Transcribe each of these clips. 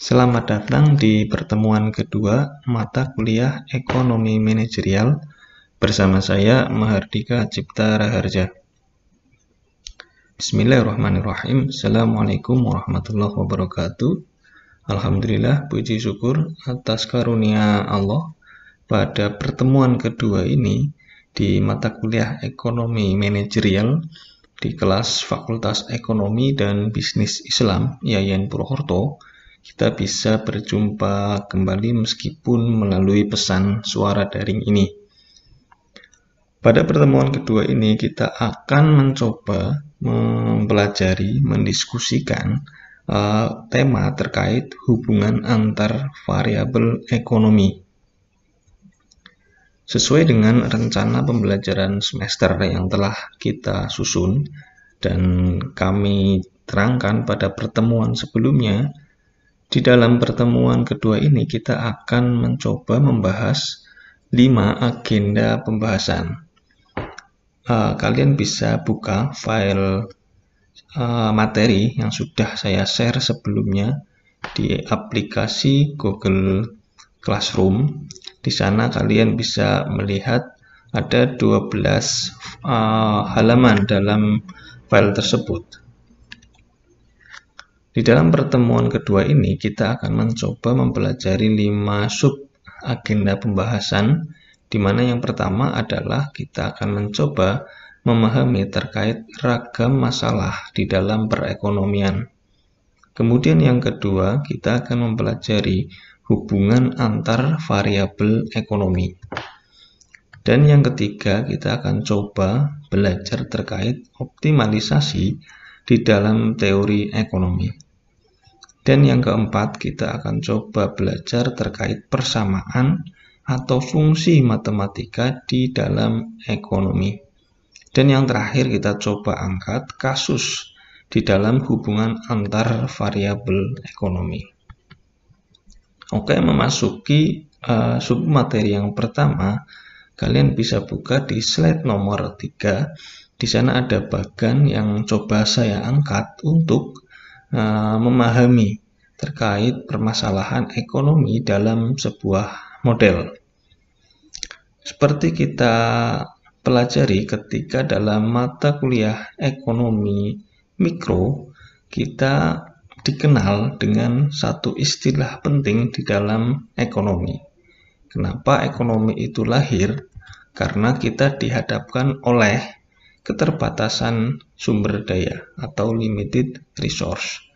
Selamat datang di pertemuan kedua mata kuliah Ekonomi Manajerial bersama saya Mahardika Cipta Raharja. Bismillahirrahmanirrahim. Assalamualaikum warahmatullahi wabarakatuh. Alhamdulillah puji syukur atas karunia Allah pada pertemuan kedua ini di mata kuliah Ekonomi Manajerial di kelas Fakultas Ekonomi dan Bisnis Islam Yayan Purwokerto kita bisa berjumpa kembali meskipun melalui pesan suara daring ini. Pada pertemuan kedua ini kita akan mencoba mempelajari, mendiskusikan uh, tema terkait hubungan antar variabel ekonomi. Sesuai dengan rencana pembelajaran semester yang telah kita susun dan kami terangkan pada pertemuan sebelumnya, di dalam pertemuan kedua ini kita akan mencoba membahas lima agenda pembahasan. Uh, kalian bisa buka file uh, materi yang sudah saya share sebelumnya di aplikasi Google Classroom. Di sana kalian bisa melihat ada 12 uh, halaman dalam file tersebut. Di dalam pertemuan kedua ini, kita akan mencoba mempelajari lima sub agenda pembahasan, di mana yang pertama adalah kita akan mencoba memahami terkait ragam masalah di dalam perekonomian. Kemudian yang kedua, kita akan mempelajari hubungan antar variabel ekonomi. Dan yang ketiga, kita akan coba belajar terkait optimalisasi di dalam teori ekonomi. Dan yang keempat, kita akan coba belajar terkait persamaan atau fungsi matematika di dalam ekonomi. Dan yang terakhir, kita coba angkat kasus di dalam hubungan antar variabel ekonomi. Oke, memasuki uh, submateri yang pertama, kalian bisa buka di slide nomor 3 di sana ada bagan yang coba saya angkat untuk uh, memahami terkait permasalahan ekonomi dalam sebuah model. Seperti kita pelajari ketika dalam mata kuliah ekonomi mikro, kita dikenal dengan satu istilah penting di dalam ekonomi. Kenapa ekonomi itu lahir? Karena kita dihadapkan oleh keterbatasan sumber daya atau limited resource.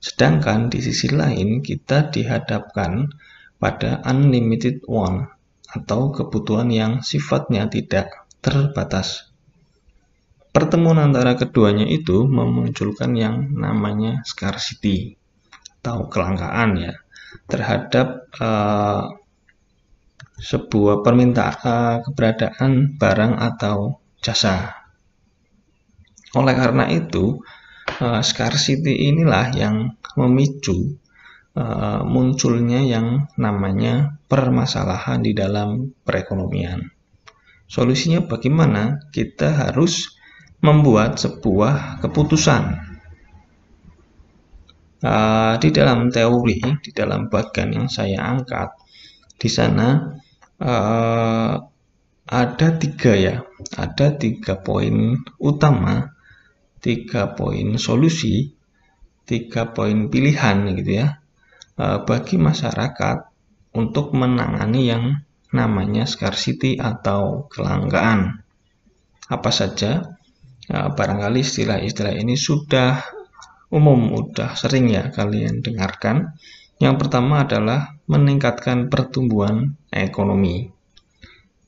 Sedangkan di sisi lain kita dihadapkan pada unlimited one atau kebutuhan yang sifatnya tidak terbatas. Pertemuan antara keduanya itu memunculkan yang namanya scarcity atau kelangkaan ya terhadap uh, sebuah permintaan uh, keberadaan barang atau jasa. Oleh karena itu, uh, scarcity inilah yang memicu uh, munculnya yang namanya permasalahan di dalam perekonomian. Solusinya bagaimana? Kita harus membuat sebuah keputusan. Uh, di dalam teori, di dalam bagian yang saya angkat, di sana uh, ada tiga ya, ada tiga poin utama tiga poin solusi, tiga poin pilihan gitu ya eh, bagi masyarakat untuk menangani yang namanya scarcity atau kelangkaan. Apa saja? Eh, barangkali istilah-istilah ini sudah umum, sudah sering ya kalian dengarkan. Yang pertama adalah meningkatkan pertumbuhan ekonomi.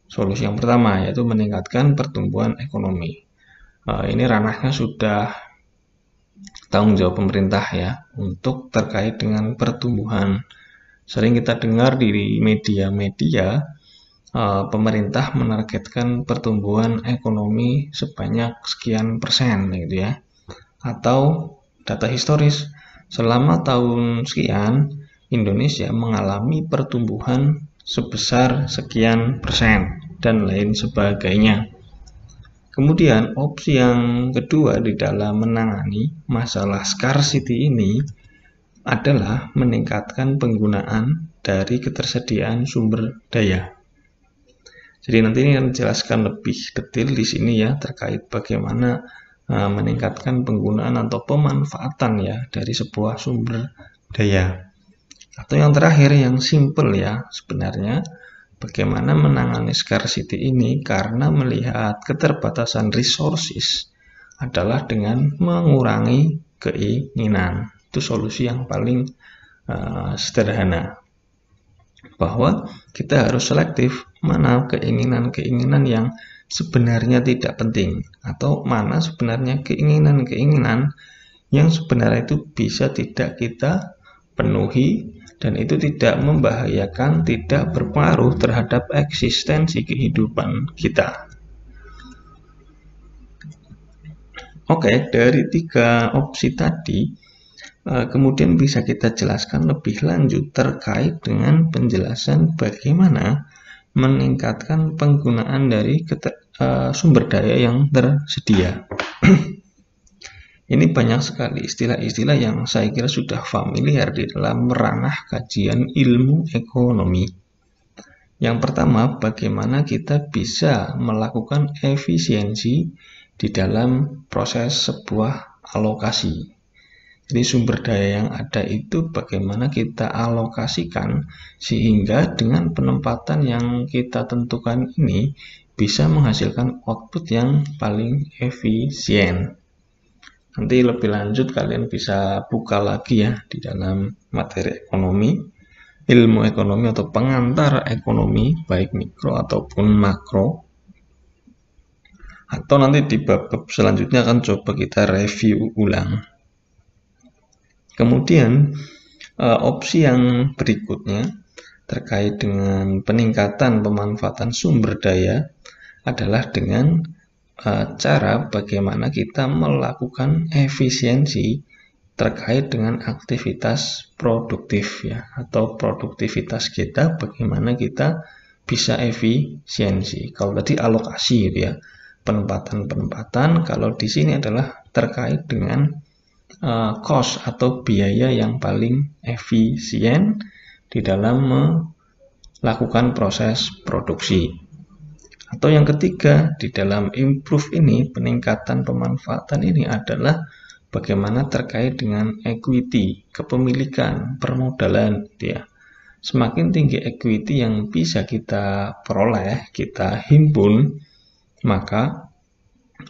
Solusi yang pertama yaitu meningkatkan pertumbuhan ekonomi. Eh, ini ranahnya sudah tanggung jawab pemerintah ya untuk terkait dengan pertumbuhan. Sering kita dengar di media-media uh, pemerintah menargetkan pertumbuhan ekonomi sebanyak sekian persen gitu ya. Atau data historis selama tahun sekian Indonesia mengalami pertumbuhan sebesar sekian persen dan lain sebagainya. Kemudian opsi yang kedua di dalam menangani masalah scarcity ini adalah meningkatkan penggunaan dari ketersediaan sumber daya. Jadi nanti ini akan dijelaskan lebih detail di sini ya terkait bagaimana uh, meningkatkan penggunaan atau pemanfaatan ya dari sebuah sumber daya. Atau yang terakhir yang simple ya sebenarnya bagaimana menangani scarcity ini karena melihat keterbatasan resources adalah dengan mengurangi keinginan. Itu solusi yang paling uh, sederhana. Bahwa kita harus selektif mana keinginan-keinginan yang sebenarnya tidak penting atau mana sebenarnya keinginan-keinginan yang sebenarnya itu bisa tidak kita penuhi dan itu tidak membahayakan, tidak berpengaruh terhadap eksistensi kehidupan kita. Oke, dari tiga opsi tadi, eh, kemudian bisa kita jelaskan lebih lanjut terkait dengan penjelasan bagaimana meningkatkan penggunaan dari uh, sumber daya yang tersedia. Ini banyak sekali istilah-istilah yang saya kira sudah familiar di dalam ranah kajian ilmu ekonomi. Yang pertama, bagaimana kita bisa melakukan efisiensi di dalam proses sebuah alokasi. Jadi sumber daya yang ada itu bagaimana kita alokasikan sehingga dengan penempatan yang kita tentukan ini bisa menghasilkan output yang paling efisien. Nanti lebih lanjut kalian bisa buka lagi ya di dalam materi ekonomi, ilmu ekonomi atau pengantar ekonomi baik mikro ataupun makro. Atau nanti di bab-bab selanjutnya akan coba kita review ulang. Kemudian uh, opsi yang berikutnya terkait dengan peningkatan pemanfaatan sumber daya adalah dengan uh, cara bagaimana kita melakukan efisiensi terkait dengan aktivitas produktif ya atau produktivitas kita bagaimana kita bisa efisiensi. Kalau tadi alokasi gitu ya, penempatan-penempatan, kalau di sini adalah terkait dengan uh, cost atau biaya yang paling efisien di dalam melakukan proses produksi. Atau yang ketiga, di dalam improve ini, peningkatan pemanfaatan ini adalah bagaimana terkait dengan equity, kepemilikan, permodalan, ya. Semakin tinggi equity yang bisa kita peroleh, kita himpun, maka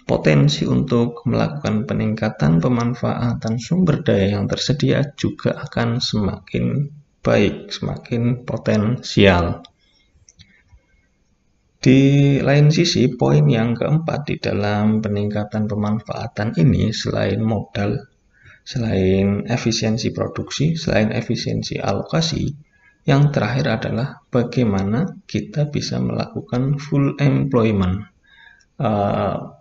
potensi untuk melakukan peningkatan pemanfaatan sumber daya yang tersedia juga akan semakin baik, semakin potensial. Di lain sisi, poin yang keempat di dalam peningkatan pemanfaatan ini selain modal, selain efisiensi produksi, selain efisiensi alokasi, yang terakhir adalah bagaimana kita bisa melakukan full employment. Uh,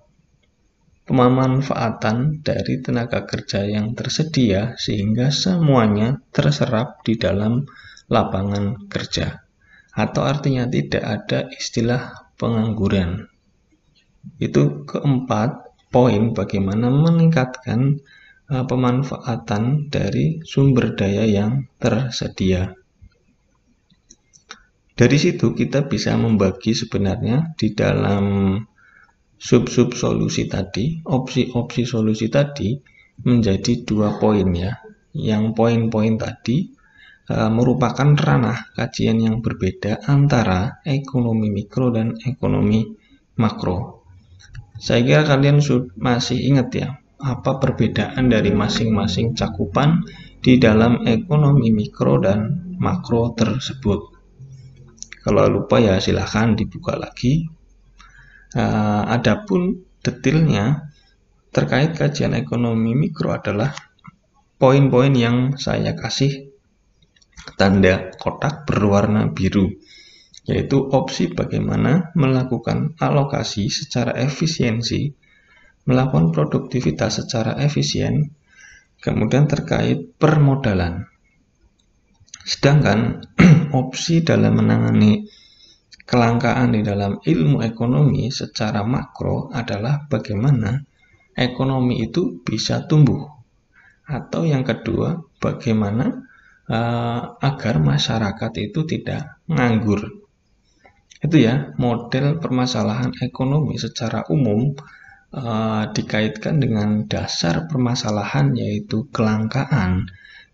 pemanfaatan dari tenaga kerja yang tersedia sehingga semuanya terserap di dalam lapangan kerja. Atau artinya tidak ada istilah pengangguran. Itu keempat poin bagaimana meningkatkan uh, pemanfaatan dari sumber daya yang tersedia. Dari situ kita bisa membagi sebenarnya di dalam sub-sub solusi tadi, opsi-opsi solusi tadi menjadi dua poin ya. Yang poin-poin tadi merupakan ranah kajian yang berbeda antara ekonomi mikro dan ekonomi makro. Saya kira kalian masih ingat ya, apa perbedaan dari masing-masing cakupan di dalam ekonomi mikro dan makro tersebut. Kalau lupa ya silahkan dibuka lagi Uh, adapun detailnya terkait kajian ekonomi mikro adalah poin-poin yang saya kasih tanda kotak berwarna biru yaitu opsi bagaimana melakukan alokasi secara efisiensi, melakukan produktivitas secara efisien, kemudian terkait permodalan. Sedangkan opsi dalam menangani Kelangkaan di dalam ilmu ekonomi secara makro adalah bagaimana ekonomi itu bisa tumbuh Atau yang kedua, bagaimana uh, agar masyarakat itu tidak nganggur. Itu ya, model permasalahan ekonomi secara umum uh, dikaitkan dengan dasar permasalahan yaitu kelangkaan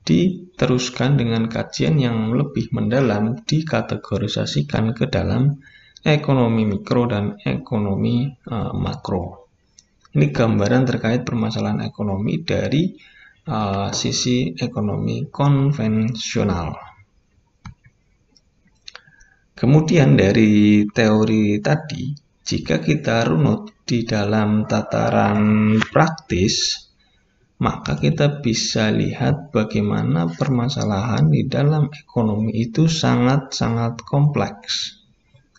diteruskan dengan kajian yang lebih mendalam dikategorisasikan ke dalam ekonomi mikro dan ekonomi uh, makro. Ini gambaran terkait permasalahan ekonomi dari sisi ekonomi konvensional. Kemudian dari teori tadi, jika kita runut di dalam tataran praktis, maka kita bisa lihat bagaimana permasalahan di dalam ekonomi itu sangat-sangat kompleks.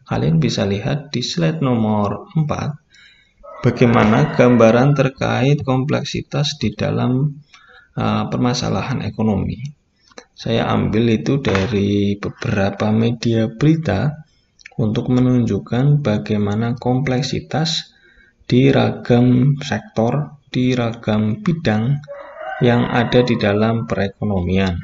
Kalian bisa lihat di slide nomor 4, bagaimana gambaran terkait kompleksitas di dalam uh, permasalahan ekonomi. Saya ambil itu dari beberapa media berita untuk menunjukkan bagaimana kompleksitas di ragam sektor, di ragam bidang yang ada di dalam perekonomian.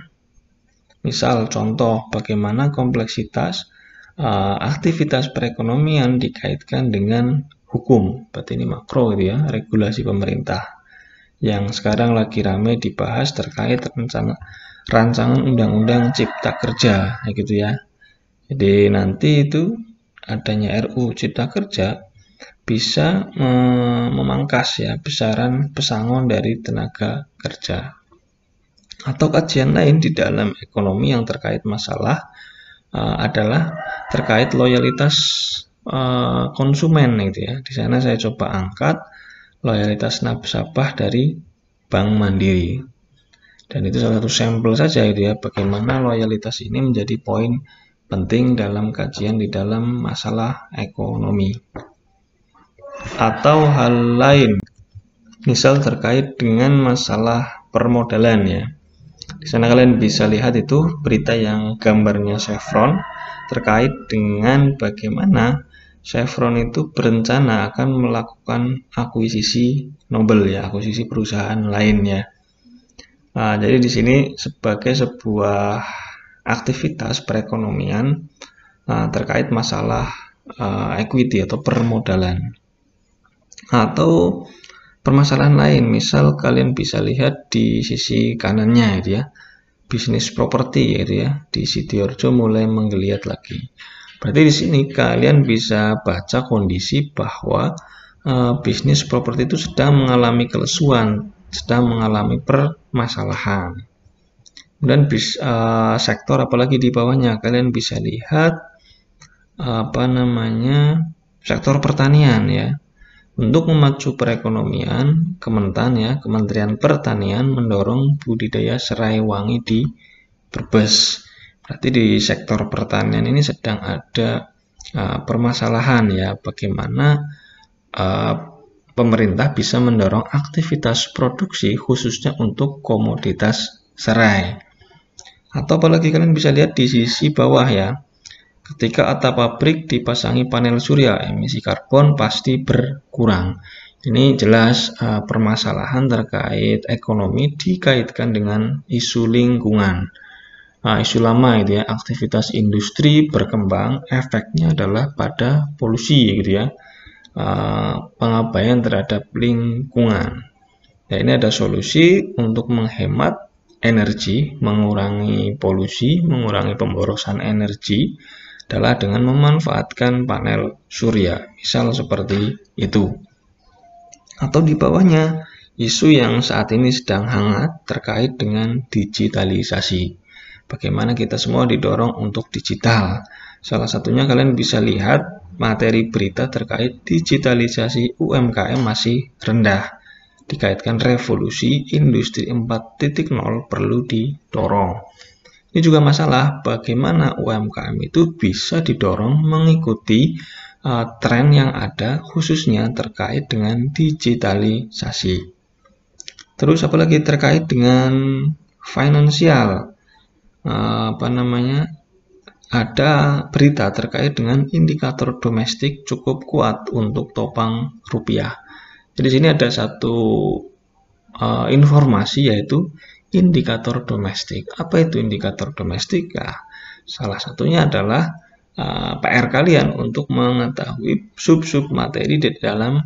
Misal contoh bagaimana kompleksitas uh, aktivitas perekonomian dikaitkan dengan hukum, berarti ini makro gitu ya, regulasi pemerintah yang sekarang lagi rame dibahas terkait rencana rancangan undang-undang cipta kerja gitu ya. Jadi nanti itu adanya RU cipta kerja bisa memangkas ya besaran pesangon dari tenaga kerja. Atau kajian lain di dalam ekonomi yang terkait masalah uh, adalah terkait loyalitas uh, konsumen gitu ya. Di sana saya coba angkat loyalitas nasabah dari Bank Mandiri. Dan itu salah satu sampel saja itu ya, bagaimana loyalitas ini menjadi poin penting dalam kajian di dalam masalah ekonomi. Atau hal lain, misal terkait dengan masalah permodalan ya. Di sana kalian bisa lihat itu berita yang gambarnya Chevron terkait dengan bagaimana Chevron itu berencana akan melakukan akuisisi Nobel ya, akuisisi perusahaan lainnya. Nah, jadi di sini sebagai sebuah aktivitas perekonomian nah, terkait masalah uh, equity atau permodalan atau permasalahan lain misal kalian bisa lihat di sisi kanannya itu ya bisnis properti gitu ya di Sidoarjo mulai menggeliat lagi Berarti di sini kalian bisa baca kondisi bahwa uh, bisnis properti itu sedang mengalami kelesuan, sedang mengalami permasalahan. Kemudian bis, uh, sektor apalagi di bawahnya kalian bisa lihat apa namanya sektor pertanian ya. Untuk memacu perekonomian, Kementan ya, Kementerian Pertanian mendorong budidaya serai wangi di Brebes Berarti di sektor pertanian ini sedang ada uh, permasalahan ya bagaimana uh, pemerintah bisa mendorong aktivitas produksi khususnya untuk komoditas serai. Atau apalagi kalian bisa lihat di sisi bawah ya. Ketika atap pabrik dipasangi panel surya, emisi karbon pasti berkurang. Ini jelas uh, permasalahan terkait ekonomi dikaitkan dengan isu lingkungan. Nah, isu lama itu ya, aktivitas industri berkembang, efeknya adalah pada polusi gitu ya, uh, pengabaian terhadap lingkungan. Nah, ini ada solusi untuk menghemat energi, mengurangi polusi, mengurangi pemborosan energi adalah dengan memanfaatkan panel surya, misal seperti itu. Atau di bawahnya, isu yang saat ini sedang hangat terkait dengan digitalisasi bagaimana kita semua didorong untuk digital. Salah satunya kalian bisa lihat materi berita terkait digitalisasi UMKM masih rendah. Dikaitkan revolusi industri 4.0 perlu didorong. Ini juga masalah bagaimana UMKM itu bisa didorong mengikuti uh, tren yang ada khususnya terkait dengan digitalisasi. Terus apalagi terkait dengan finansial apa namanya ada berita terkait dengan indikator domestik cukup kuat untuk topang rupiah. Jadi sini ada satu uh, informasi yaitu indikator domestik. Apa itu indikator domestik? Ya, salah satunya adalah uh, PR kalian untuk mengetahui sub-sub materi di dalam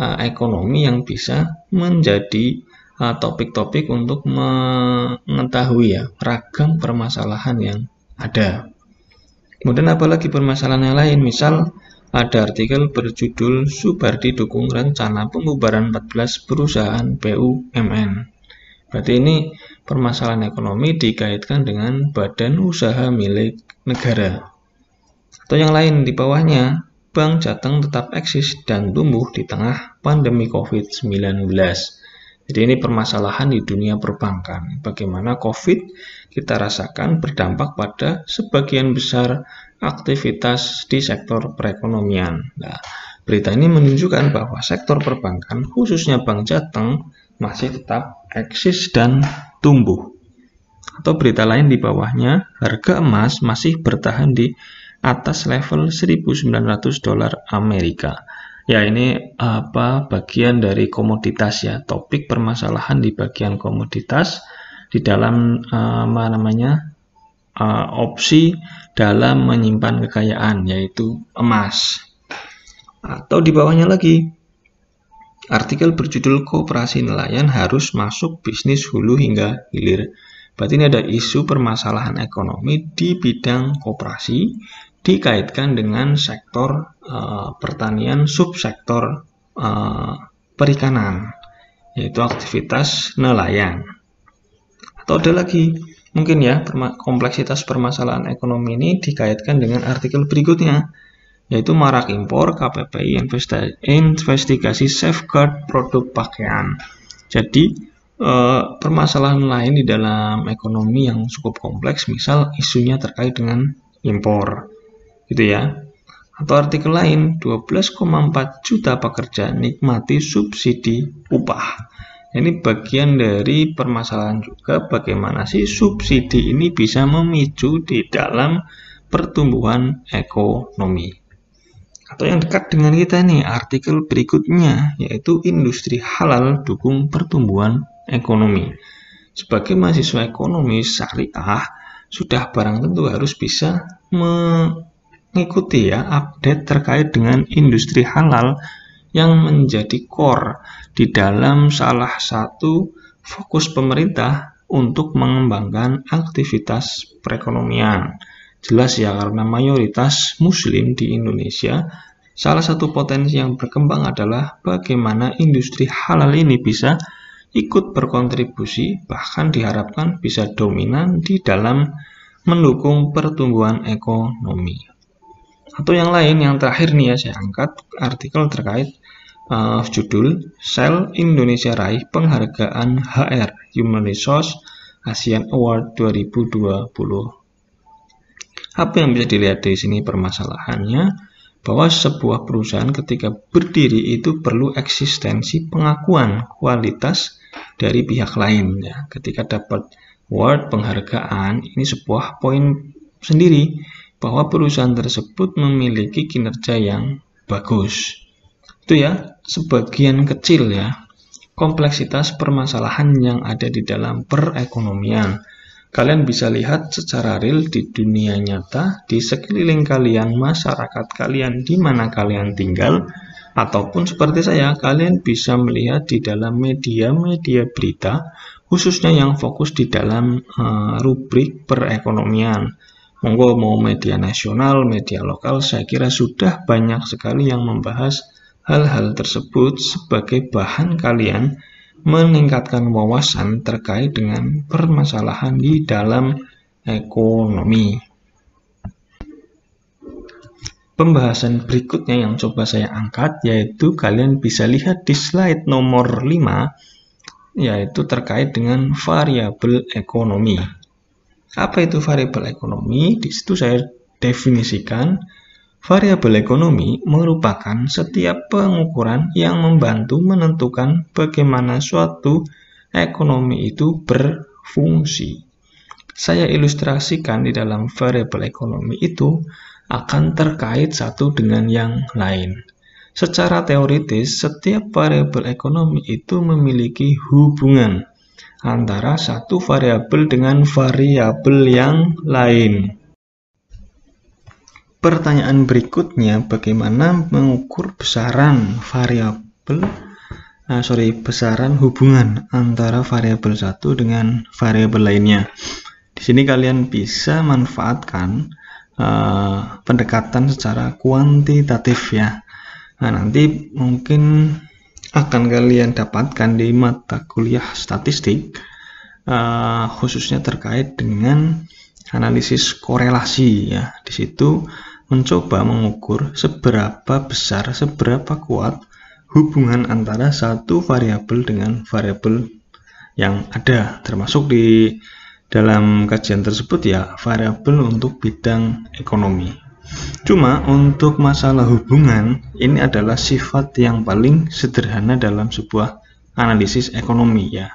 uh, ekonomi yang bisa menjadi topik-topik uh, untuk mengetahui ya ragam permasalahan yang ada. Kemudian apalagi permasalahan yang lain, misal ada artikel berjudul Subardi dukung rencana pembubaran 14 perusahaan BUMN. Berarti ini permasalahan ekonomi dikaitkan dengan badan usaha milik negara. Atau yang lain di bawahnya, Bank Jateng tetap eksis dan tumbuh di tengah pandemi COVID-19. Jadi ini permasalahan di dunia perbankan. Bagaimana COVID kita rasakan berdampak pada sebagian besar aktivitas di sektor perekonomian. Nah, berita ini menunjukkan bahwa sektor perbankan, khususnya Bank Jateng, masih tetap eksis dan tumbuh. Atau berita lain di bawahnya, harga emas masih bertahan di atas level 1.900 dolar Amerika. Ya ini apa bagian dari komoditas ya, topik permasalahan di bagian komoditas di dalam apa namanya uh, opsi dalam menyimpan kekayaan yaitu emas. Atau di bawahnya lagi Artikel berjudul Kooperasi Nelayan harus masuk bisnis hulu hingga hilir. Berarti ini ada isu permasalahan ekonomi di bidang kooperasi dikaitkan dengan sektor uh, pertanian subsektor uh, perikanan, yaitu aktivitas nelayan. Atau ada lagi, mungkin ya, kompleksitas permasalahan ekonomi ini dikaitkan dengan artikel berikutnya, yaitu marak impor KPPI investigasi safeguard produk pakaian. Jadi eh, permasalahan lain di dalam ekonomi yang cukup kompleks, misal isunya terkait dengan impor, gitu ya. Atau artikel lain, 12,4 juta pekerja nikmati subsidi upah. Ini bagian dari permasalahan juga bagaimana sih subsidi ini bisa memicu di dalam pertumbuhan ekonomi atau yang dekat dengan kita nih artikel berikutnya yaitu industri halal dukung pertumbuhan ekonomi. Sebagai mahasiswa ekonomi syariah sudah barang tentu harus bisa mengikuti ya update terkait dengan industri halal yang menjadi core di dalam salah satu fokus pemerintah untuk mengembangkan aktivitas perekonomian Jelas ya, karena mayoritas muslim di Indonesia, salah satu potensi yang berkembang adalah bagaimana industri halal ini bisa ikut berkontribusi, bahkan diharapkan bisa dominan di dalam mendukung pertumbuhan ekonomi. Atau yang lain, yang terakhir nih ya, saya angkat artikel terkait uh, judul Sel Indonesia Raih Penghargaan HR Human Resource ASEAN Award 2020 apa yang bisa dilihat di sini permasalahannya? Bahwa sebuah perusahaan ketika berdiri itu perlu eksistensi pengakuan kualitas dari pihak lain. Ya. Ketika dapat award penghargaan, ini sebuah poin sendiri bahwa perusahaan tersebut memiliki kinerja yang bagus. Itu ya, sebagian kecil ya kompleksitas permasalahan yang ada di dalam perekonomian. Kalian bisa lihat secara real di dunia nyata, di sekeliling kalian, masyarakat kalian, di mana kalian tinggal, ataupun seperti saya, kalian bisa melihat di dalam media-media berita, khususnya yang fokus di dalam uh, rubrik perekonomian. Monggo mau media nasional, media lokal, saya kira sudah banyak sekali yang membahas hal-hal tersebut sebagai bahan kalian meningkatkan wawasan terkait dengan permasalahan di dalam ekonomi. Pembahasan berikutnya yang coba saya angkat yaitu kalian bisa lihat di slide nomor 5 yaitu terkait dengan variabel ekonomi. Apa itu variabel ekonomi? Di situ saya definisikan Variabel ekonomi merupakan setiap pengukuran yang membantu menentukan bagaimana suatu ekonomi itu berfungsi. Saya ilustrasikan di dalam variabel ekonomi itu akan terkait satu dengan yang lain. secara teoritis setiap variabel ekonomi itu memiliki hubungan antara satu variabel dengan variabel yang lain. Pertanyaan berikutnya, bagaimana mengukur besaran variabel, uh, sorry, besaran hubungan antara variabel satu dengan variabel lainnya? Di sini kalian bisa manfaatkan uh, pendekatan secara kuantitatif ya. Nah, nanti mungkin akan kalian dapatkan di mata kuliah statistik, uh, khususnya terkait dengan analisis korelasi ya. Di situ mencoba mengukur seberapa besar, seberapa kuat hubungan antara satu variabel dengan variabel yang ada, termasuk di dalam kajian tersebut ya variabel untuk bidang ekonomi. Cuma untuk masalah hubungan, ini adalah sifat yang paling sederhana dalam sebuah analisis ekonomi ya.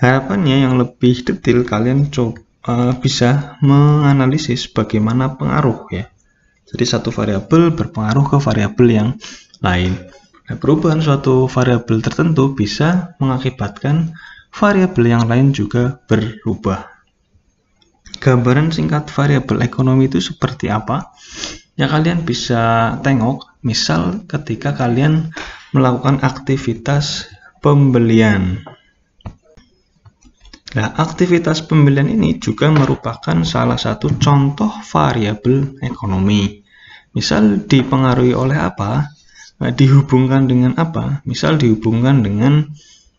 Harapannya yang lebih detail kalian coba uh, bisa menganalisis bagaimana pengaruh ya. Jadi satu variabel berpengaruh ke variabel yang lain. Nah, perubahan suatu variabel tertentu bisa mengakibatkan variabel yang lain juga berubah. Gambaran singkat variabel ekonomi itu seperti apa? Ya kalian bisa tengok, misal ketika kalian melakukan aktivitas pembelian. Nah, aktivitas pembelian ini juga merupakan salah satu contoh variabel ekonomi. Misal dipengaruhi oleh apa? Nah, dihubungkan dengan apa? Misal dihubungkan dengan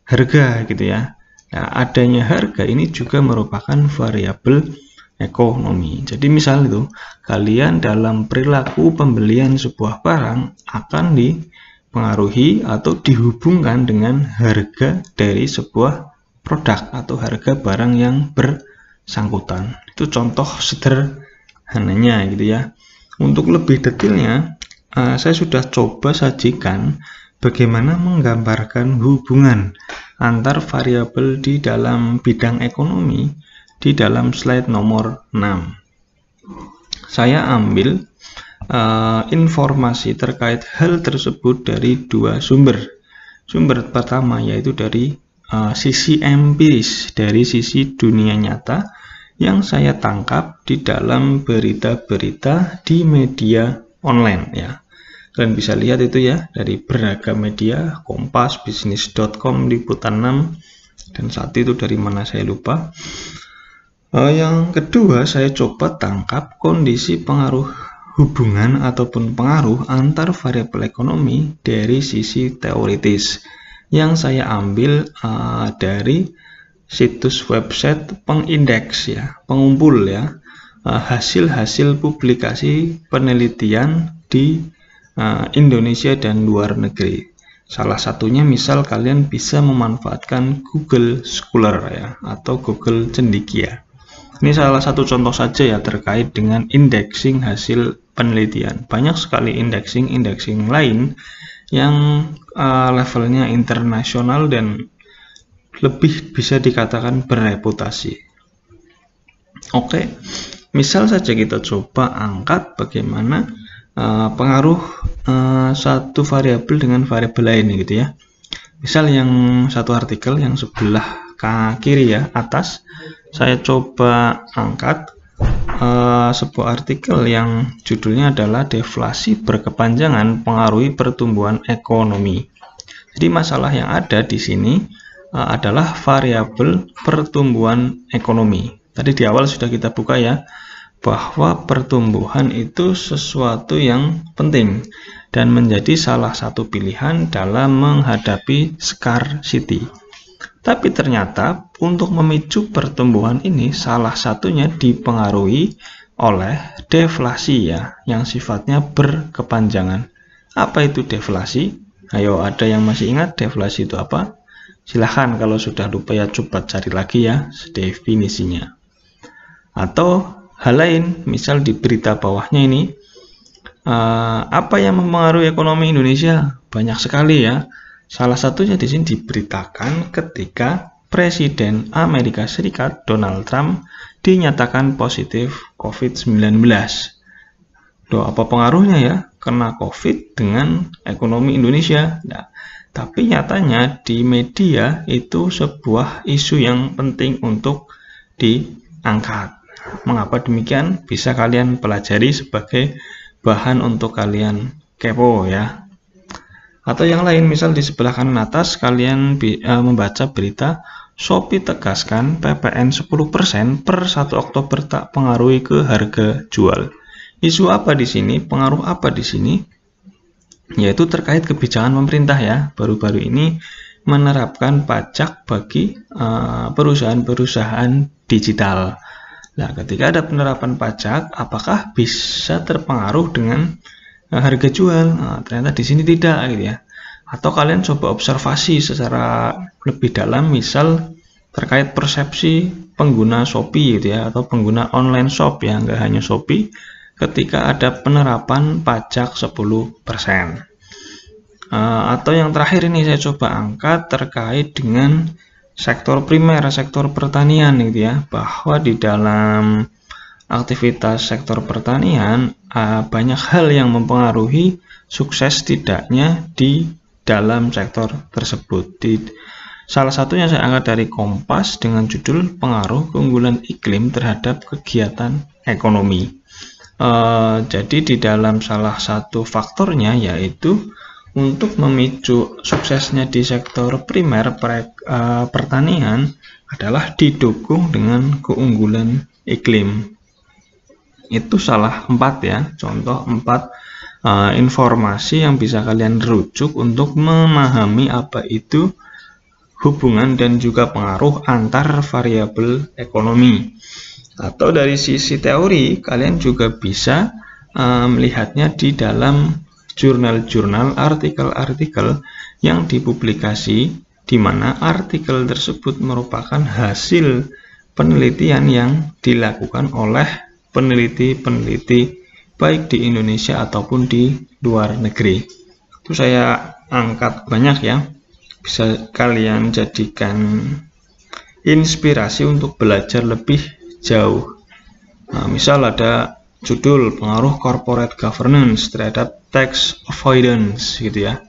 harga gitu ya. Nah, adanya harga ini juga merupakan variabel ekonomi. Jadi misal itu, kalian dalam perilaku pembelian sebuah barang akan dipengaruhi atau dihubungkan dengan harga dari sebuah produk atau harga barang yang bersangkutan. Itu contoh sederhananya gitu ya. Untuk lebih detailnya, uh, saya sudah coba sajikan bagaimana menggambarkan hubungan antar variabel di dalam bidang ekonomi di dalam slide nomor 6. Saya ambil uh, informasi terkait hal tersebut dari dua sumber. Sumber pertama yaitu dari uh, sisi empiris, dari sisi dunia nyata yang saya tangkap di dalam berita-berita di media online ya. Kalian bisa lihat itu ya dari beragam media, Kompas, bisnis.com, Liputan 6 dan saat itu dari mana saya lupa. Uh, yang kedua, saya coba tangkap kondisi pengaruh hubungan ataupun pengaruh antar variabel ekonomi dari sisi teoritis yang saya ambil uh, dari situs website pengindeks ya, pengumpul ya, hasil-hasil uh, publikasi penelitian di uh, Indonesia dan luar negeri. Salah satunya misal kalian bisa memanfaatkan Google Scholar ya atau Google Cendikia. Ini salah satu contoh saja ya terkait dengan indexing hasil penelitian. Banyak sekali indexing-indexing lain yang uh, levelnya internasional dan lebih bisa dikatakan berreputasi. Oke, misal saja kita coba angkat bagaimana uh, pengaruh uh, satu variabel dengan variabel lain gitu ya. Misal yang satu artikel yang sebelah kiri ya atas saya coba angkat uh, sebuah artikel yang judulnya adalah deflasi berkepanjangan pengaruhi pertumbuhan ekonomi. Jadi masalah yang ada di sini uh, adalah variabel pertumbuhan ekonomi. Tadi di awal sudah kita buka ya bahwa pertumbuhan itu sesuatu yang penting dan menjadi salah satu pilihan dalam menghadapi scarcity. Tapi ternyata untuk memicu pertumbuhan ini salah satunya dipengaruhi oleh deflasi ya, yang sifatnya berkepanjangan. Apa itu deflasi? Ayo ada yang masih ingat deflasi itu apa? Silahkan kalau sudah lupa ya coba cari lagi ya definisinya. Atau hal lain, misal di berita bawahnya ini, uh, apa yang mempengaruhi ekonomi Indonesia? Banyak sekali ya Salah satunya di sini diberitakan ketika Presiden Amerika Serikat Donald Trump dinyatakan positif COVID-19. Loh, apa pengaruhnya ya kena COVID dengan ekonomi Indonesia? Nah, tapi nyatanya di media itu sebuah isu yang penting untuk diangkat. Mengapa demikian? Bisa kalian pelajari sebagai bahan untuk kalian kepo ya. Atau yang lain, misal di sebelah kanan atas kalian uh, membaca berita Shopee tegaskan PPN 10% per 1 Oktober tak pengaruhi ke harga jual. Isu apa di sini? Pengaruh apa di sini? Yaitu terkait kebijakan pemerintah ya. Baru-baru ini menerapkan pajak bagi eh, perusahaan-perusahaan digital. Nah, ketika ada penerapan pajak, apakah bisa terpengaruh dengan harga jual? Nah, ternyata di sini tidak gitu ya atau kalian coba observasi secara lebih dalam misal terkait persepsi pengguna Shopee gitu ya atau pengguna online shop ya nggak hanya Shopee ketika ada penerapan pajak 10% uh, eh, atau yang terakhir ini saya coba angkat terkait dengan sektor primer sektor pertanian gitu ya bahwa di dalam aktivitas sektor pertanian uh, banyak hal yang mempengaruhi sukses tidaknya di dalam sektor tersebut. Di, salah satunya saya angkat dari Kompas dengan judul Pengaruh Keunggulan Iklim Terhadap Kegiatan Ekonomi. E, jadi di dalam salah satu faktornya yaitu untuk memicu suksesnya di sektor primer per, e, pertanian adalah didukung dengan keunggulan iklim. Itu salah empat ya, contoh empat uh, informasi yang bisa kalian rujuk untuk memahami apa itu hubungan dan juga pengaruh antar variabel ekonomi. Atau dari sisi teori, kalian juga bisa uh, melihatnya di dalam jurnal-jurnal, artikel-artikel yang dipublikasi di mana artikel tersebut merupakan hasil penelitian yang dilakukan oleh peneliti-peneliti baik di Indonesia ataupun di luar negeri. Itu saya angkat banyak ya. Bisa kalian jadikan inspirasi untuk belajar lebih jauh. Nah, misal ada judul pengaruh corporate governance terhadap tax avoidance gitu ya.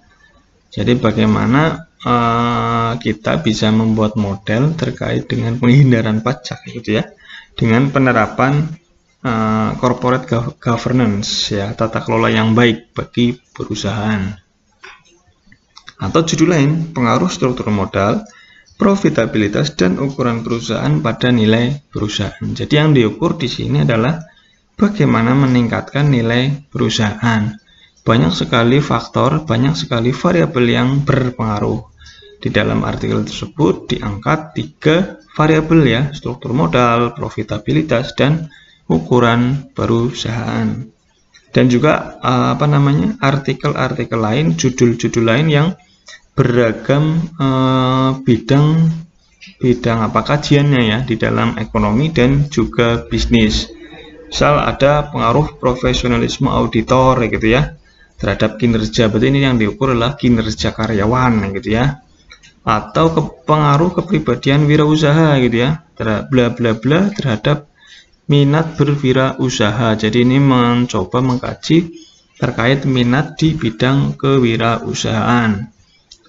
Jadi bagaimana uh, kita bisa membuat model terkait dengan penghindaran pajak gitu ya dengan penerapan uh, corporate governance ya tata kelola yang baik bagi perusahaan. Atau judul lain pengaruh struktur modal profitabilitas dan ukuran perusahaan pada nilai perusahaan. Jadi yang diukur di sini adalah bagaimana meningkatkan nilai perusahaan. Banyak sekali faktor banyak sekali variabel yang berpengaruh. Di dalam artikel tersebut diangkat tiga variabel ya struktur modal profitabilitas dan ukuran perusahaan. Dan juga eh, apa namanya artikel-artikel lain judul-judul lain yang beragam eh, bidang bidang apa kajiannya ya di dalam ekonomi dan juga bisnis. Misal ada pengaruh profesionalisme auditor gitu ya terhadap kinerja. Berarti ini yang diukur adalah kinerja karyawan gitu ya. Atau ke pengaruh kepribadian wirausaha gitu ya bla bla bla terhadap minat berwirausaha. Jadi ini mencoba mengkaji terkait minat di bidang kewirausahaan.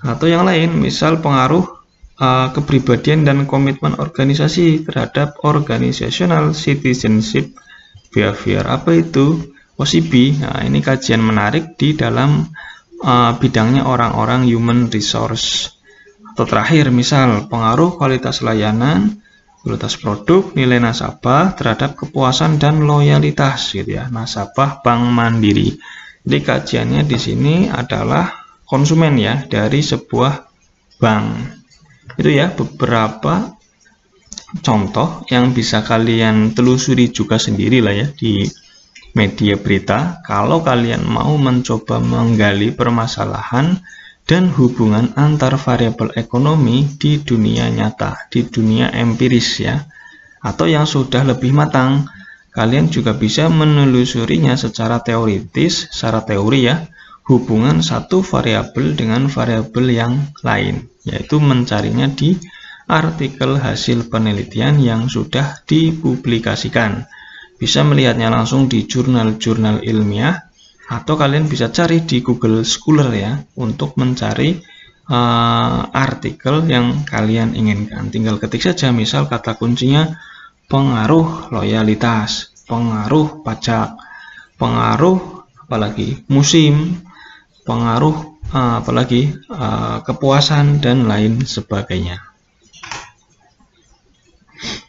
Atau yang lain, misal pengaruh uh, kepribadian dan komitmen organisasi terhadap organizational citizenship behavior. Apa itu? OCB. Nah, ini kajian menarik di dalam uh, bidangnya orang-orang human resource. Atau terakhir, misal pengaruh kualitas layanan kualitas produk, nilai nasabah terhadap kepuasan dan loyalitas gitu ya. Nasabah Bank Mandiri. Jadi kajiannya di sini adalah konsumen ya dari sebuah bank. Itu ya beberapa contoh yang bisa kalian telusuri juga sendiri lah ya di media berita. Kalau kalian mau mencoba menggali permasalahan dan hubungan antar variabel ekonomi di dunia nyata, di dunia empiris ya, atau yang sudah lebih matang. Kalian juga bisa menelusurinya secara teoritis, secara teori ya, hubungan satu variabel dengan variabel yang lain, yaitu mencarinya di artikel hasil penelitian yang sudah dipublikasikan. bisa melihatnya langsung di jurnal-jurnal ilmiah atau kalian bisa cari di Google Scholar ya untuk mencari uh, artikel yang kalian inginkan. Tinggal ketik saja misal kata kuncinya pengaruh loyalitas, pengaruh pajak, pengaruh apalagi musim, pengaruh uh, apalagi uh, kepuasan dan lain sebagainya.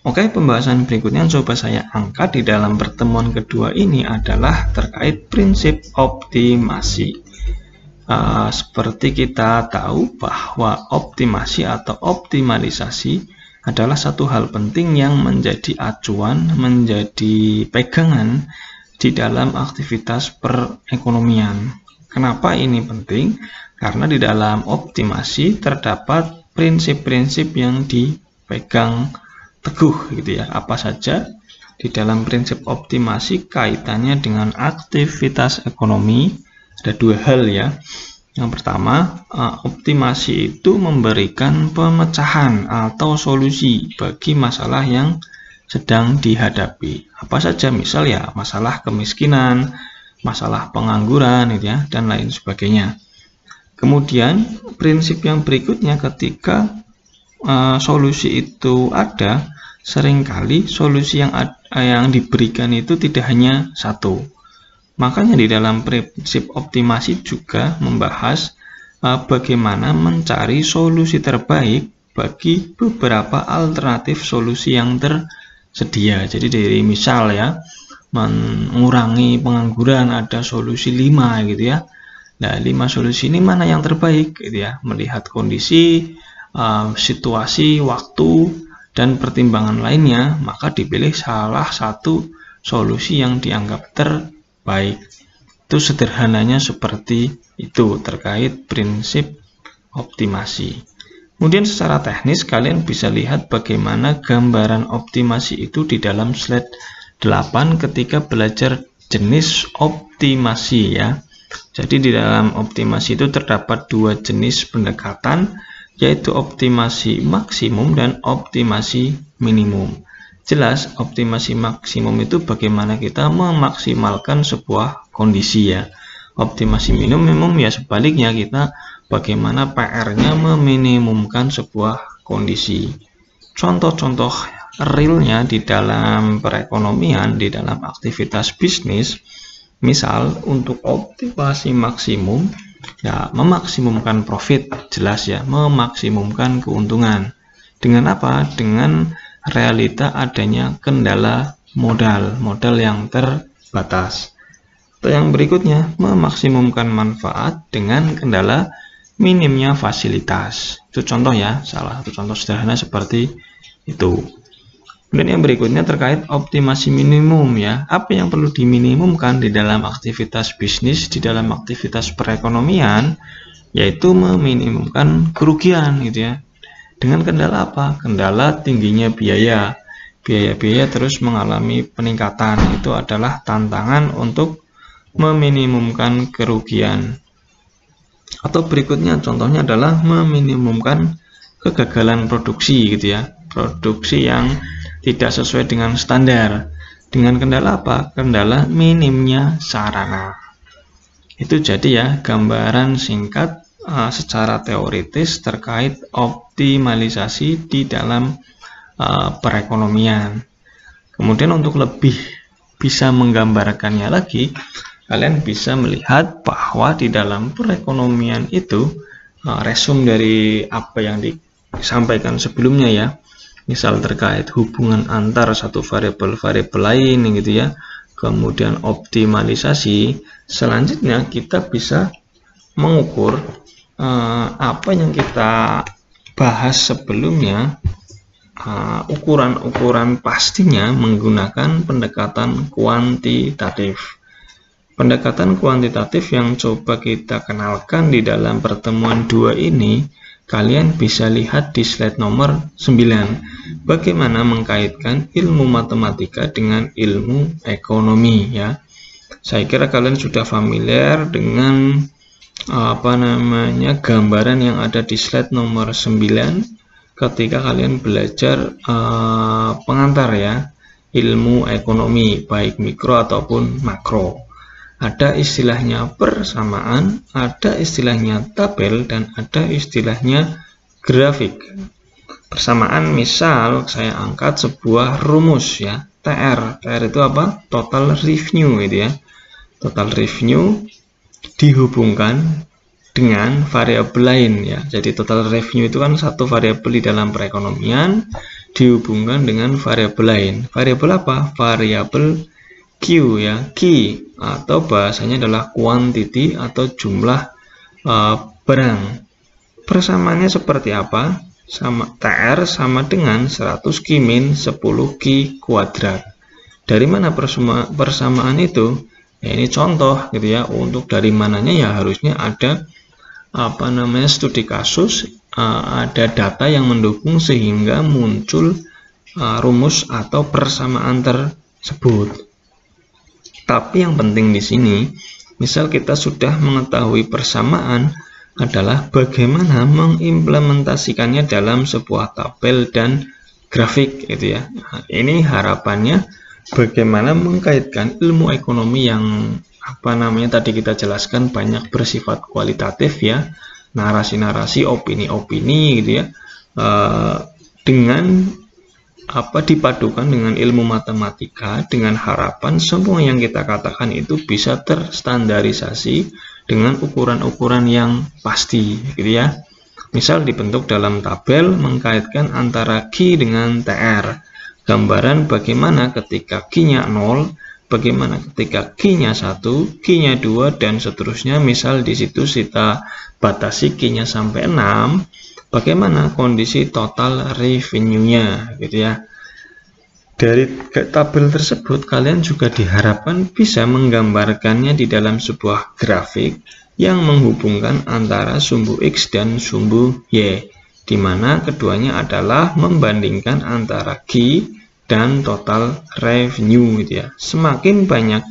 Oke, pembahasan berikutnya yang coba saya angkat di dalam pertemuan kedua ini adalah terkait prinsip optimasi. Uh, seperti kita tahu bahwa optimasi atau optimalisasi adalah satu hal penting yang menjadi acuan, menjadi pegangan di dalam aktivitas perekonomian. Kenapa ini penting? Karena di dalam optimasi terdapat prinsip-prinsip yang dipegang teguh gitu ya. Apa saja di dalam prinsip optimasi kaitannya dengan aktivitas ekonomi. Ada dua hal ya. Yang pertama eh, optimasi itu memberikan pemecahan atau solusi bagi masalah yang sedang dihadapi. Apa saja misal ya masalah kemiskinan masalah pengangguran gitu ya dan lain sebagainya. Kemudian prinsip yang berikutnya ketika uh, solusi itu ada sering kali solusi yang yang diberikan itu tidak hanya satu. Makanya di dalam prinsip optimasi juga membahas uh, bagaimana mencari solusi terbaik bagi beberapa alternatif solusi yang tersedia. Jadi dari misal ya mengurangi pengangguran ada solusi 5 gitu ya. Nah, 5 solusi ini mana yang terbaik gitu ya? Melihat kondisi, uh, situasi, waktu, dan pertimbangan lainnya, maka dipilih salah satu solusi yang dianggap terbaik. Itu sederhananya seperti itu terkait prinsip optimasi. Kemudian secara teknis kalian bisa lihat bagaimana gambaran optimasi itu di dalam slide 8 ketika belajar jenis optimasi ya. Jadi di dalam optimasi itu terdapat dua jenis pendekatan yaitu optimasi maksimum dan optimasi minimum. Jelas, optimasi maksimum itu bagaimana kita memaksimalkan sebuah kondisi ya. Optimasi minimum ya sebaliknya kita bagaimana PR-nya meminimumkan sebuah kondisi. Contoh-contoh realnya di dalam perekonomian, di dalam aktivitas bisnis, misal untuk optimasi maksimum ya memaksimumkan profit jelas ya memaksimumkan keuntungan. Dengan apa? Dengan realita adanya kendala modal modal yang terbatas. Atau yang berikutnya memaksimumkan manfaat dengan kendala minimnya fasilitas. Itu contoh ya salah satu contoh sederhana seperti itu Kemudian yang berikutnya terkait optimasi minimum ya. Apa yang perlu diminimumkan di dalam aktivitas bisnis, di dalam aktivitas perekonomian, yaitu meminimumkan kerugian gitu ya. Dengan kendala apa? Kendala tingginya biaya. Biaya-biaya terus mengalami peningkatan. Itu adalah tantangan untuk meminimumkan kerugian. Atau berikutnya contohnya adalah meminimumkan kegagalan produksi gitu ya. Produksi yang tidak sesuai dengan standar. Dengan kendala apa? Kendala minimnya sarana. Itu jadi ya gambaran singkat uh, secara teoritis terkait optimalisasi di dalam uh, perekonomian. Kemudian untuk lebih bisa menggambarkannya lagi, kalian bisa melihat bahwa di dalam perekonomian itu uh, resum dari apa yang disampaikan sebelumnya ya misal terkait hubungan antar satu variabel-variabel lain gitu ya. Kemudian optimalisasi selanjutnya kita bisa mengukur uh, apa yang kita bahas sebelumnya. Eh, ukuran-ukuran uh, pastinya menggunakan pendekatan kuantitatif. Pendekatan kuantitatif yang coba kita kenalkan di dalam pertemuan dua ini Kalian bisa lihat di slide nomor 9 bagaimana mengkaitkan ilmu matematika dengan ilmu ekonomi ya. Saya kira kalian sudah familiar dengan apa namanya gambaran yang ada di slide nomor 9 ketika kalian belajar uh, pengantar ya ilmu ekonomi, baik mikro ataupun makro. Ada istilahnya persamaan, ada istilahnya tabel, dan ada istilahnya grafik. Persamaan misal saya angkat sebuah rumus ya, TR. TR itu apa? Total revenue itu ya. Total revenue dihubungkan dengan variabel lain ya. Jadi total revenue itu kan satu variabel di dalam perekonomian dihubungkan dengan variabel lain. Variabel apa? Variabel Q ya, Q atau bahasanya adalah quantity atau jumlah uh, barang. Persamaannya seperti apa? Sama TR sama dengan 100 Q min 10 Q kuadrat. Dari mana persamaan itu? Ya, ini contoh gitu ya. Untuk dari mananya ya harusnya ada apa namanya studi kasus uh, ada data yang mendukung sehingga muncul uh, rumus atau persamaan tersebut. Tapi yang penting di sini, misal kita sudah mengetahui persamaan adalah bagaimana mengimplementasikannya dalam sebuah tabel dan grafik gitu ya. Nah, ini harapannya bagaimana mengkaitkan ilmu ekonomi yang apa namanya tadi kita jelaskan banyak bersifat kualitatif ya narasi-narasi opini-opini gitu ya uh, dengan apa dipadukan dengan ilmu matematika dengan harapan semua yang kita katakan itu bisa terstandarisasi dengan ukuran-ukuran yang pasti gitu ya. Misal dibentuk dalam tabel mengkaitkan antara Q dengan TR. Gambaran bagaimana ketika Q-nya 0 bagaimana ketika Q-nya 1, Q-nya 2, dan seterusnya. Misal di situ kita batasi Q-nya sampai 6, bagaimana kondisi total revenue-nya gitu ya. Dari tabel tersebut kalian juga diharapkan bisa menggambarkannya di dalam sebuah grafik yang menghubungkan antara sumbu X dan sumbu Y, di mana keduanya adalah membandingkan antara Q dan total revenue gitu ya. Semakin banyak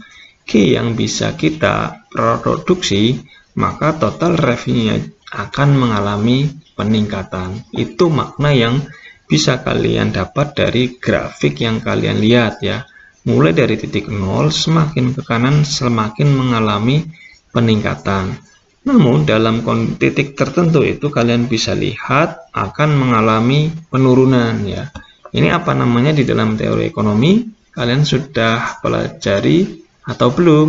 key yang bisa kita produksi, maka total revenue akan mengalami peningkatan. Itu makna yang bisa kalian dapat dari grafik yang kalian lihat ya. Mulai dari titik nol semakin ke kanan semakin mengalami peningkatan. Namun dalam titik tertentu itu kalian bisa lihat akan mengalami penurunan ya. Ini apa namanya di dalam teori ekonomi? Kalian sudah pelajari atau belum?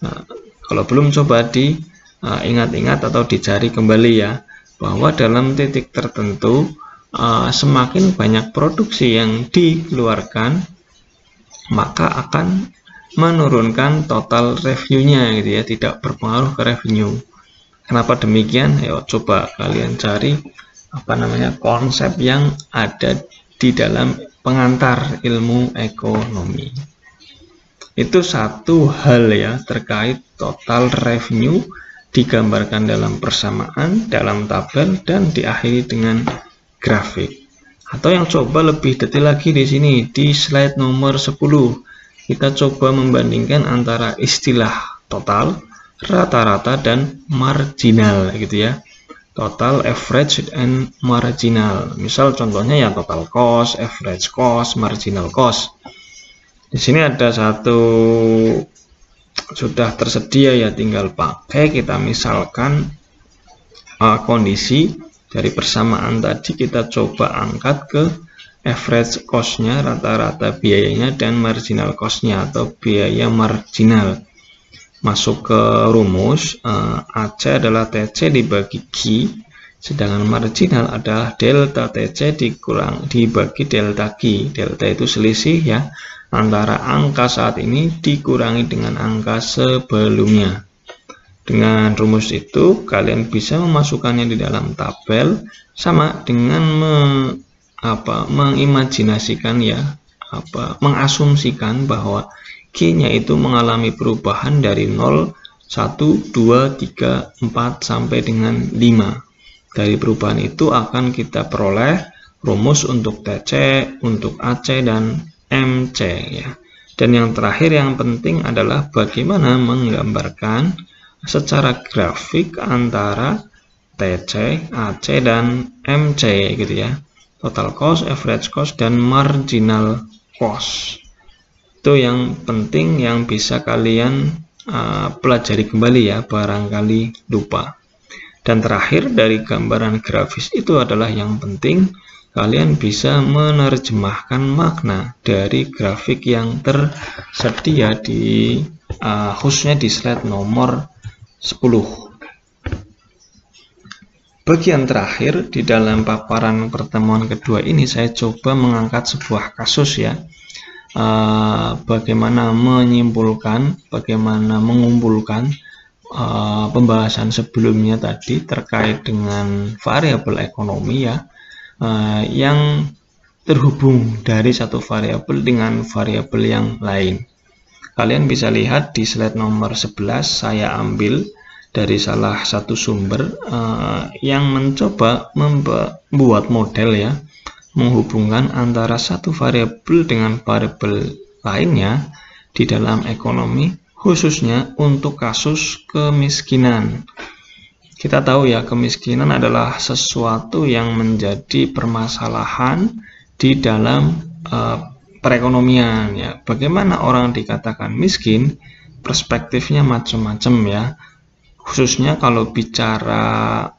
Nah, kalau belum coba diingat-ingat uh, atau dicari kembali ya bahwa dalam titik tertentu uh, semakin banyak produksi yang dikeluarkan maka akan menurunkan total revenue-nya gitu ya, tidak berpengaruh ke revenue. Kenapa demikian? Ayo coba kalian cari apa namanya konsep yang ada di dalam pengantar ilmu ekonomi. Itu satu hal ya terkait total revenue digambarkan dalam persamaan, dalam tabel, dan diakhiri dengan grafik. Atau yang coba lebih detail lagi di sini, di slide nomor 10, kita coba membandingkan antara istilah total, rata-rata, dan marginal gitu ya total average and marginal. Misal contohnya ya total cost, average cost, marginal cost. Di sini ada satu sudah tersedia ya tinggal pakai kita misalkan uh, kondisi dari persamaan tadi kita coba angkat ke average cost-nya rata-rata biayanya dan marginal cost-nya atau biaya marginal masuk ke rumus uh, eh, AC adalah TC dibagi Q sedangkan marginal adalah delta TC dikurang dibagi delta Q. Delta itu selisih ya. Antara angka saat ini dikurangi dengan angka sebelumnya. Dengan rumus itu kalian bisa memasukkannya di dalam tabel sama dengan me, apa mengimajinasikan ya apa mengasumsikan bahwa Q-nya itu mengalami perubahan dari 0, 1, 2, 3, 4 sampai dengan 5. Dari perubahan itu akan kita peroleh rumus untuk TC, untuk AC dan MC ya. Dan yang terakhir yang penting adalah bagaimana menggambarkan secara grafik antara TC, AC dan MC gitu ya. Total cost, average cost dan marginal cost. Itu yang penting yang bisa kalian uh, pelajari kembali ya, barangkali lupa. Dan terakhir dari gambaran grafis itu adalah yang penting kalian bisa menerjemahkan makna dari grafik yang tersedia di uh, khususnya di slide nomor 10. Bagian terakhir di dalam paparan pertemuan kedua ini saya coba mengangkat sebuah kasus ya. Uh, bagaimana menyimpulkan, bagaimana mengumpulkan uh, pembahasan sebelumnya tadi terkait dengan variabel ekonomi ya, uh, yang terhubung dari satu variabel dengan variabel yang lain. Kalian bisa lihat di slide nomor 11 saya ambil dari salah satu sumber uh, yang mencoba membuat model ya menghubungkan antara satu variabel dengan variabel lainnya di dalam ekonomi khususnya untuk kasus kemiskinan. Kita tahu ya kemiskinan adalah sesuatu yang menjadi permasalahan di dalam uh, perekonomian ya. Bagaimana orang dikatakan miskin? Perspektifnya macam-macam ya khususnya kalau bicara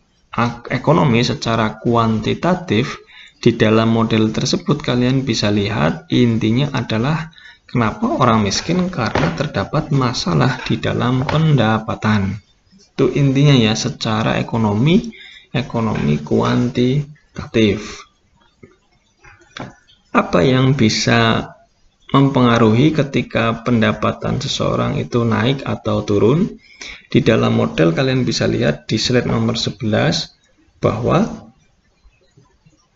ekonomi secara kuantitatif di dalam model tersebut kalian bisa lihat intinya adalah kenapa orang miskin? Karena terdapat masalah di dalam pendapatan. Itu intinya ya secara ekonomi ekonomi kuantitatif. Apa yang bisa mempengaruhi ketika pendapatan seseorang itu naik atau turun. Di dalam model kalian bisa lihat di slide nomor 11 bahwa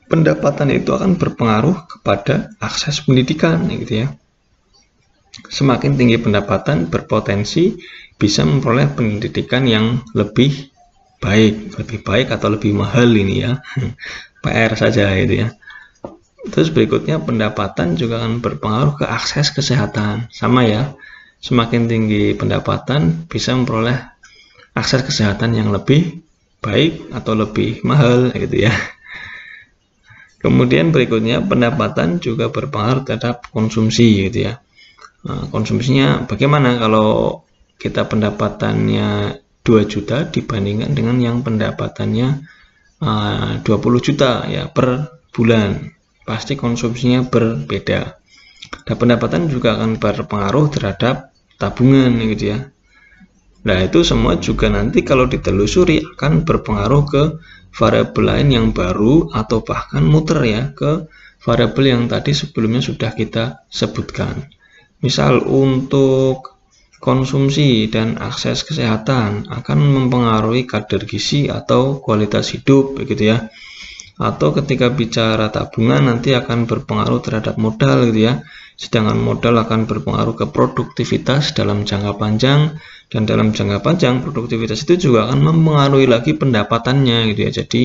pendapatan itu akan berpengaruh kepada akses pendidikan gitu ya. Semakin tinggi pendapatan berpotensi bisa memperoleh pendidikan yang lebih baik, lebih baik atau lebih mahal ini ya. PR saja itu ya. Terus berikutnya pendapatan juga akan berpengaruh ke akses kesehatan. Sama ya, semakin tinggi pendapatan bisa memperoleh akses kesehatan yang lebih baik atau lebih mahal gitu ya. Kemudian berikutnya pendapatan juga berpengaruh terhadap konsumsi gitu ya. Nah, konsumsinya bagaimana kalau kita pendapatannya 2 juta dibandingkan dengan yang pendapatannya uh, 20 juta ya per bulan pasti konsumsinya berbeda. Dan pendapatan juga akan berpengaruh terhadap tabungan gitu ya. Nah itu semua juga nanti kalau ditelusuri akan berpengaruh ke variabel lain yang baru atau bahkan muter ya ke variabel yang tadi sebelumnya sudah kita sebutkan. Misal untuk konsumsi dan akses kesehatan akan mempengaruhi kadar gizi atau kualitas hidup begitu ya atau ketika bicara tabungan nanti akan berpengaruh terhadap modal gitu ya. Sedangkan modal akan berpengaruh ke produktivitas dalam jangka panjang. Dan dalam jangka panjang produktivitas itu juga akan mempengaruhi lagi pendapatannya gitu ya. Jadi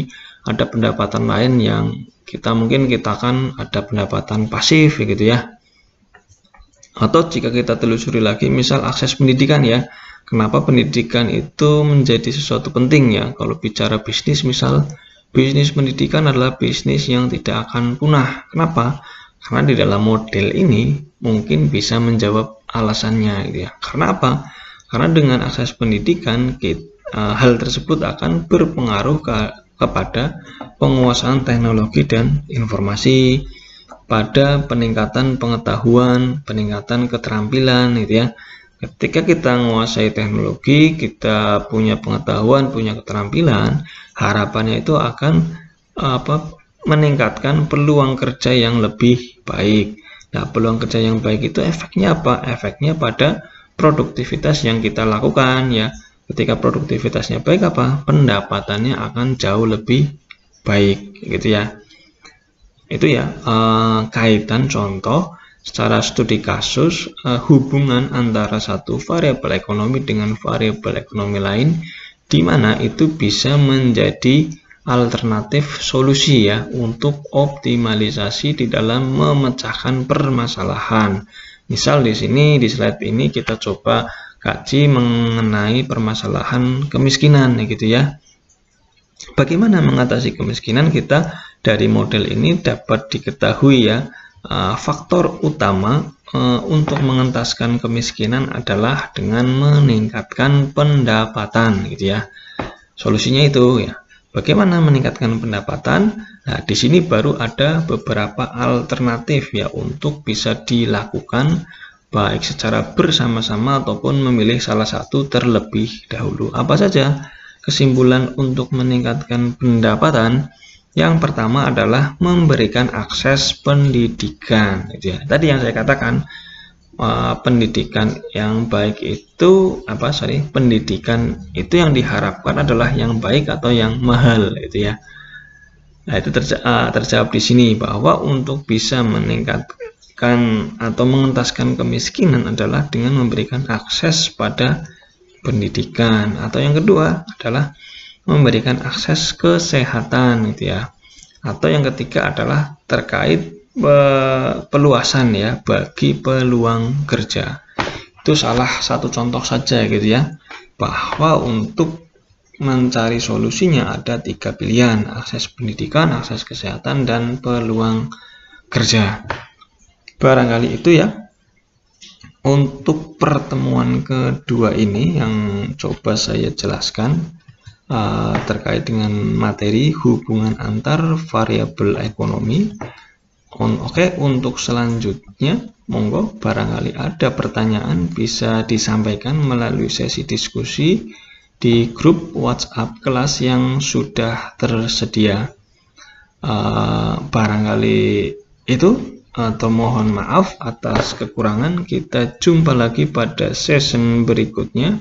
ada pendapatan lain yang kita mungkin kita akan ada pendapatan pasif gitu ya. Atau jika kita telusuri lagi misal akses pendidikan ya. Kenapa pendidikan itu menjadi sesuatu penting ya? Kalau bicara bisnis misal Bisnis pendidikan adalah bisnis yang tidak akan punah. Kenapa? Karena di dalam model ini mungkin bisa menjawab alasannya gitu ya. Karena apa? Karena dengan akses pendidikan uh, hal tersebut akan berpengaruh ke, kepada penguasaan teknologi dan informasi, pada peningkatan pengetahuan, peningkatan keterampilan gitu ya. Ketika kita menguasai teknologi, kita punya pengetahuan, punya keterampilan, harapannya itu akan apa meningkatkan peluang kerja yang lebih baik. Nah, peluang kerja yang baik itu efeknya apa? Efeknya pada produktivitas yang kita lakukan ya. Ketika produktivitasnya baik apa? Pendapatannya akan jauh lebih baik gitu ya. Itu ya eh, kaitan contoh secara studi kasus uh, hubungan antara satu variabel ekonomi dengan variabel ekonomi lain di mana itu bisa menjadi alternatif solusi ya untuk optimalisasi di dalam memecahkan permasalahan. Misal di sini di slide ini kita coba kaji mengenai permasalahan kemiskinan ya gitu ya. Bagaimana mengatasi kemiskinan kita dari model ini dapat diketahui ya uh, faktor utama uh, untuk mengentaskan kemiskinan adalah dengan meningkatkan pendapatan gitu ya. Solusinya itu ya. Bagaimana meningkatkan pendapatan? Nah, di sini baru ada beberapa alternatif ya untuk bisa dilakukan baik secara bersama-sama ataupun memilih salah satu terlebih dahulu. Apa saja? Kesimpulan untuk meningkatkan pendapatan yang pertama adalah memberikan akses pendidikan. Gitu ya. Tadi yang saya katakan uh, pendidikan yang baik itu apa sorry pendidikan itu yang diharapkan adalah yang baik atau yang mahal itu ya. Nah itu terja uh, terjawab di sini bahwa untuk bisa meningkatkan atau mengentaskan kemiskinan adalah dengan memberikan akses pada pendidikan atau yang kedua adalah memberikan akses kesehatan gitu ya. Atau yang ketiga adalah terkait peluasan ya bagi peluang kerja. Itu salah satu contoh saja gitu ya. Bahwa untuk mencari solusinya ada tiga pilihan, akses pendidikan, akses kesehatan, dan peluang kerja. Barangkali itu ya. Untuk pertemuan kedua ini yang coba saya jelaskan uh, terkait dengan materi hubungan antar variabel ekonomi. Oke, okay, untuk selanjutnya, monggo barangkali ada pertanyaan bisa disampaikan melalui sesi diskusi di grup WhatsApp kelas yang sudah tersedia. Uh, barangkali itu atau mohon maaf atas kekurangan kita jumpa lagi pada session berikutnya